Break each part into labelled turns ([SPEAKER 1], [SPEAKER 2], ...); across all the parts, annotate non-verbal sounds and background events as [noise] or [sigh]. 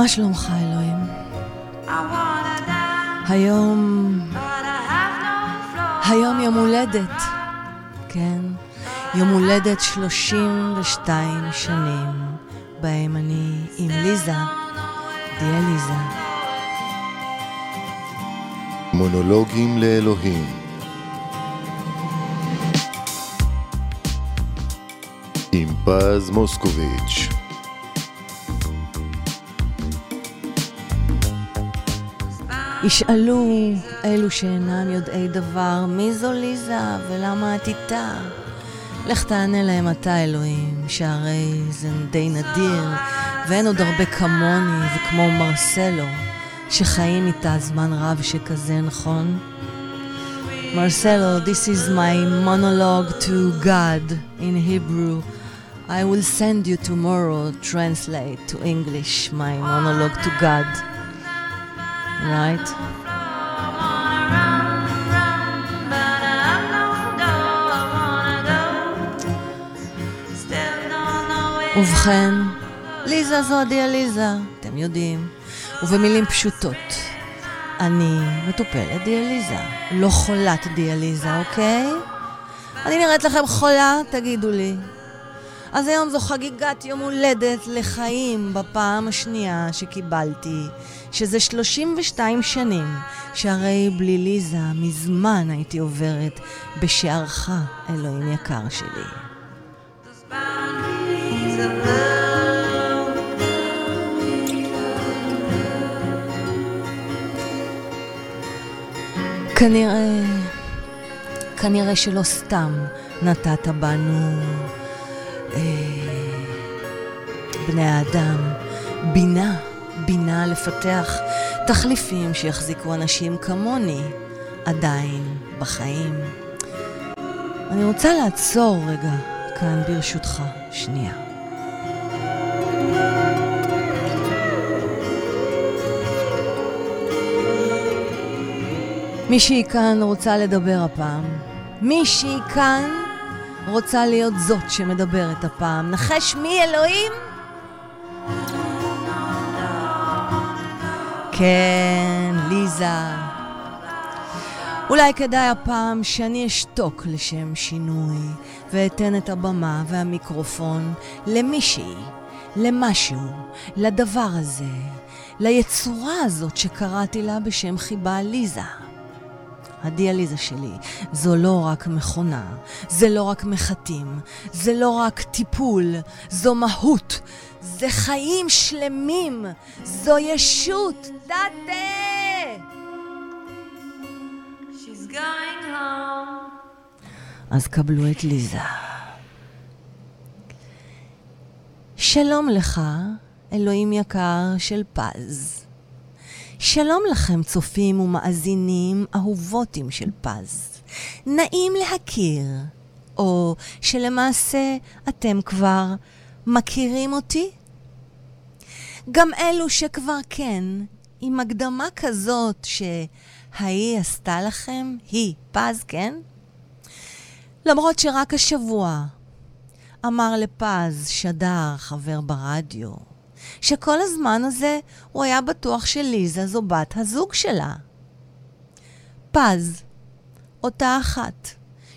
[SPEAKER 1] מה שלומך, אלוהים? היום... היום יום הולדת. כן, יום הולדת 32 שנים, בהם אני עם ליזה, דיאליזה.
[SPEAKER 2] מונולוגים לאלוהים עם פז מוסקוביץ'
[SPEAKER 1] ישאלו אלו שאינם יודעי דבר, מי זו ליזה ולמה את איתה? לך תענה להם אתה, אלוהים, שהרי זה די נדיר, ואין עוד הרבה כמוני וכמו מרסלו, שחיים איתה זמן רב שכזה, נכון? Marcelo, this is my monologue to God in Hebrew. I will send you tomorrow translate to English my monologue to God. Right? ובכן, ליזה זו הדיאליזה, אתם יודעים. ובמילים פשוטות, אני מטופלת דיאליזה, לא חולת דיאליזה, אוקיי? אני נראית לכם חולה? תגידו לי. אז היום זו חגיגת יום הולדת לחיים בפעם השנייה שקיבלתי, שזה 32 שנים, שהרי בלי ליזה מזמן הייתי עוברת בשערך, אלוהים יקר שלי. כנראה, כנראה שלא סתם נתת בנו בני האדם, בינה, בינה לפתח תחליפים שיחזיקו אנשים כמוני עדיין בחיים. אני רוצה לעצור רגע כאן ברשותך, שנייה. מישהי כאן רוצה לדבר הפעם. מישהי כאן רוצה להיות זאת שמדברת הפעם. נחש מי, אלוהים? כן, ליזה. אולי כדאי הפעם שאני אשתוק לשם שינוי, ואתן את הבמה והמיקרופון למישהי, למשהו, לדבר הזה, ליצורה הזאת שקראתי לה בשם חיבה ליזה. הדיאליזה שלי זו לא רק מכונה, זה לא רק מחטים, זה לא רק טיפול, זו מהות, זה חיים שלמים, זו ישות, דאטה! אז קבלו את ליזה. שלום לך, אלוהים יקר של פז. שלום לכם, צופים ומאזינים אהובותים של פז. נעים להכיר, או שלמעשה אתם כבר מכירים אותי? גם אלו שכבר כן, עם הקדמה כזאת שההיא עשתה לכם, היא, פז, כן? למרות שרק השבוע אמר לפז, שדר, חבר ברדיו, שכל הזמן הזה הוא היה בטוח שליזה זו בת הזוג שלה. פז, אותה אחת,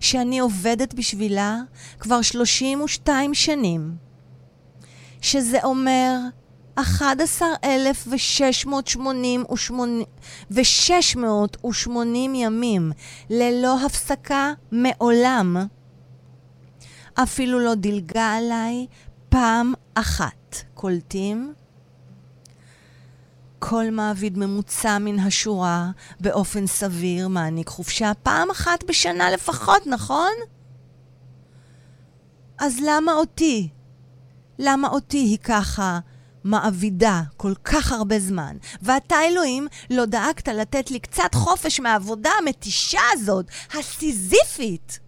[SPEAKER 1] שאני עובדת בשבילה כבר 32 שנים, שזה אומר 11,680 ימים ללא הפסקה מעולם. אפילו לא דילגה עליי פעם אחת. קולטים? כל מעביד ממוצע מן השורה באופן סביר מעניק חופשה פעם אחת בשנה לפחות, נכון? אז למה אותי? למה אותי היא ככה מעבידה כל כך הרבה זמן? ואתה, אלוהים, לא דאגת לתת לי קצת חופש מהעבודה המתישה הזאת, הסיזיפית.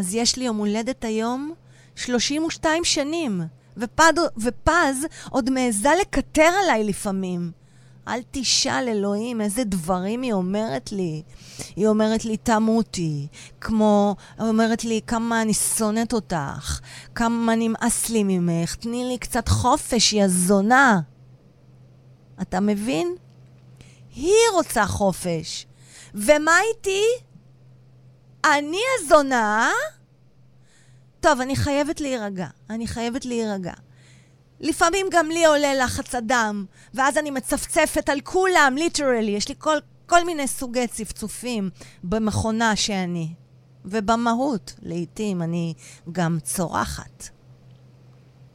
[SPEAKER 1] אז יש לי יום הולדת היום 32 שנים, ופד, ופז עוד מעיזה לקטר עליי לפעמים. אל תשאל אלוהים איזה דברים היא אומרת לי. היא אומרת לי, תמותי. כמו, היא אומרת לי, כמה אני שונאת אותך. כמה נמאס לי ממך. תני לי קצת חופש, יא זונה. אתה מבין? היא רוצה חופש. ומה איתי? אני הזונה? טוב, אני חייבת להירגע. אני חייבת להירגע. לפעמים גם לי עולה לחץ הדם, ואז אני מצפצפת על כולם, ליטרלי. יש לי כל, כל מיני סוגי צפצופים במכונה שאני. ובמהות, לעתים אני גם צורחת.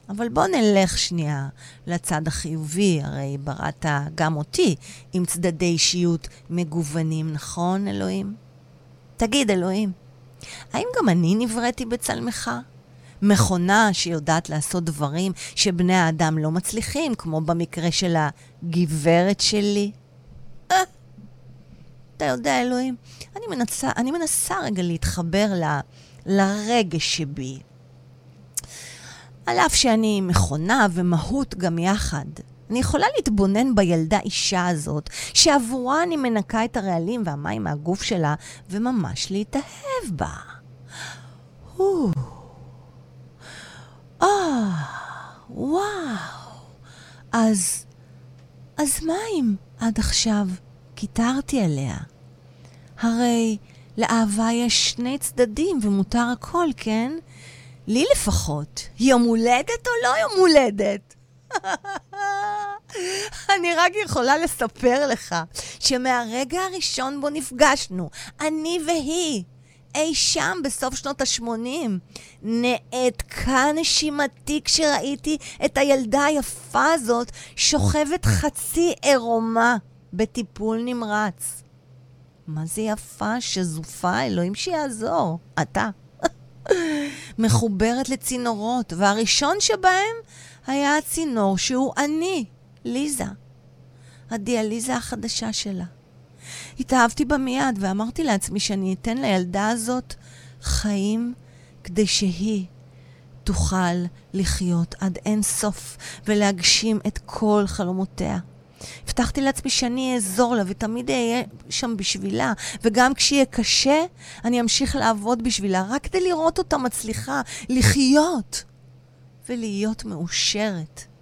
[SPEAKER 1] אבל בוא נלך שנייה לצד החיובי, הרי בראת גם אותי עם צדדי אישיות מגוונים, נכון, אלוהים? תגיד, אלוהים, האם גם אני נבראתי בצלמך? מכונה שיודעת לעשות דברים שבני האדם לא מצליחים, כמו במקרה של הגברת שלי? אה, אתה יודע, אלוהים, אני מנסה, אני מנסה רגע להתחבר ל, לרגש שבי. על אף שאני מכונה ומהות גם יחד. אני יכולה להתבונן בילדה אישה הזאת, שעבורה אני מנקה את הרעלים והמים מהגוף שלה, וממש להתאהב בה. אה, וואו. אז, אז מה אם עד עכשיו קיטרתי עליה? הרי לאהבה יש שני צדדים ומותר הכל, כן? לי לפחות. יום הולדת או לא יום הולדת? [laughs] אני רק יכולה לספר לך שמהרגע הראשון בו נפגשנו, אני והיא, אי שם בסוף שנות ה-80, נעתקה נשימתי כשראיתי את הילדה היפה הזאת שוכבת חצי עירומה בטיפול נמרץ. מה זה יפה, שזופה, אלוהים שיעזור. אתה. מחוברת לצינורות, והראשון שבהם היה הצינור שהוא אני, ליזה. הדיאליזה החדשה שלה. התאהבתי בה מיד ואמרתי לעצמי שאני אתן לילדה הזאת חיים כדי שהיא תוכל לחיות עד אין סוף ולהגשים את כל חלומותיה. הבטחתי לעצמי שאני אעזור לה ותמיד אהיה שם בשבילה, וגם כשיהיה קשה, אני אמשיך לעבוד בשבילה, רק כדי לראות אותה מצליחה לחיות ולהיות מאושרת.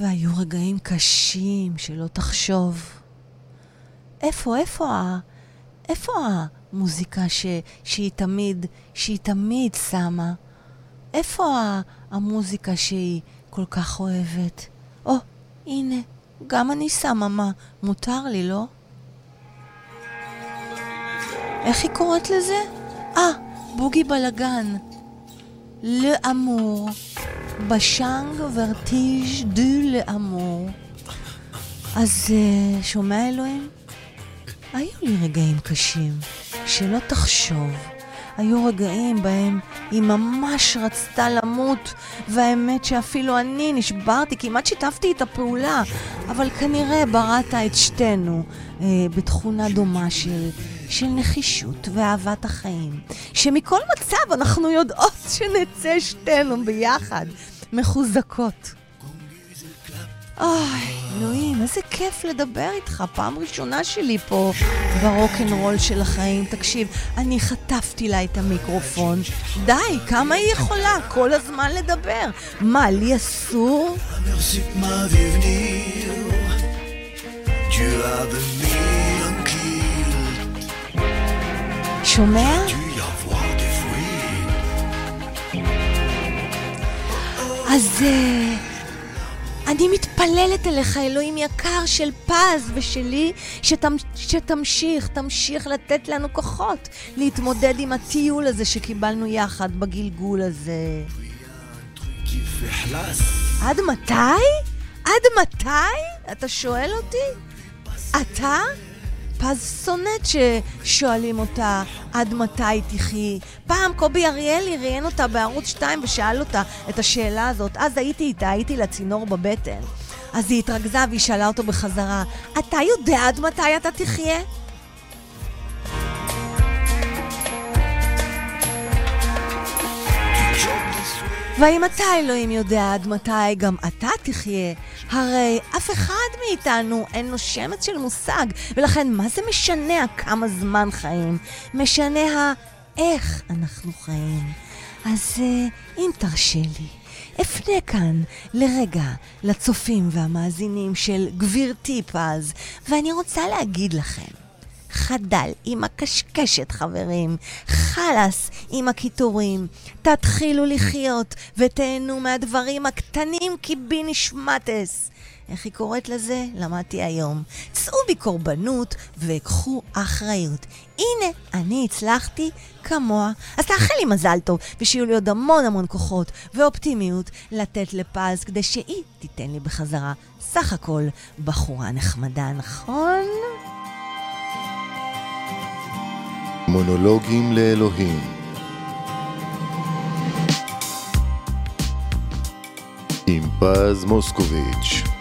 [SPEAKER 1] והיו רגעים קשים שלא תחשוב. איפה, איפה ה... איפה המוזיקה ש, שהיא תמיד, שהיא תמיד שמה? איפה ה, המוזיקה שהיא כל כך אוהבת? או, הנה, גם אני שמה מה, מותר לי, לא? איך היא קוראת לזה? אה, בוגי בלגן. לאמור. בשאנג ורטיג' דו לאמור. אז uh, שומע אלוהים? היו לי רגעים קשים, שלא תחשוב. היו רגעים בהם היא ממש רצתה למות, והאמת שאפילו אני נשברתי, כמעט שיתפתי את הפעולה, אבל כנראה בראת את שתינו אה, בתכונה דומה של, של נחישות ואהבת החיים, שמכל מצב אנחנו יודעות שנצא שתינו ביחד, מחוזקות. אוי, אלוהים, איזה כיף לדבר איתך. פעם ראשונה שלי פה ברוקנרול של החיים. תקשיב, אני חטפתי לה את המיקרופון. די, כמה היא יכולה כל הזמן לדבר? מה, לי אסור? שומע? אז... Uh... אני מתפללת אליך, אלוהים יקר של פז ושלי, שתמ, שתמשיך, תמשיך לתת לנו כוחות להתמודד עם הטיול הזה שקיבלנו יחד בגלגול הזה. עד מתי? עד מתי? אתה שואל אותי? אתה? פז שונאת ששואלים אותה עד מתי תחי. פעם קובי אריאלי ראיין אותה בערוץ 2 ושאל אותה את השאלה הזאת. אז הייתי איתה, הייתי לצינור בבטן. אז היא התרכזה והיא שאלה אותו בחזרה, אתה יודע עד מתי אתה תחיה? והאם אתה, אלוהים, יודע עד מתי גם אתה תחיה? הרי אף אחד מאיתנו אין לו שמץ של מושג, ולכן מה זה משנה כמה זמן חיים? משנה האיך אנחנו חיים. אז אה, אם תרשה לי, אפנה כאן לרגע לצופים והמאזינים של גבירתי פז, ואני רוצה להגיד לכם, חדל עם הקשקשת, חברים. חלאס עם הקיטורים. תתחילו לחיות ותהנו מהדברים הקטנים קיבינישמטס. איך היא קוראת לזה? למדתי היום. צאו בקורבנות וקחו אחריות. הנה, אני הצלחתי כמוה. אז תאחל לי מזל טוב, ושיהיו לי עוד המון המון כוחות ואופטימיות לתת לפז, כדי שהיא תיתן לי בחזרה. סך הכל בחורה נחמדה, נכון?
[SPEAKER 2] מונולוגים לאלוהים. עם פז מוסקוביץ'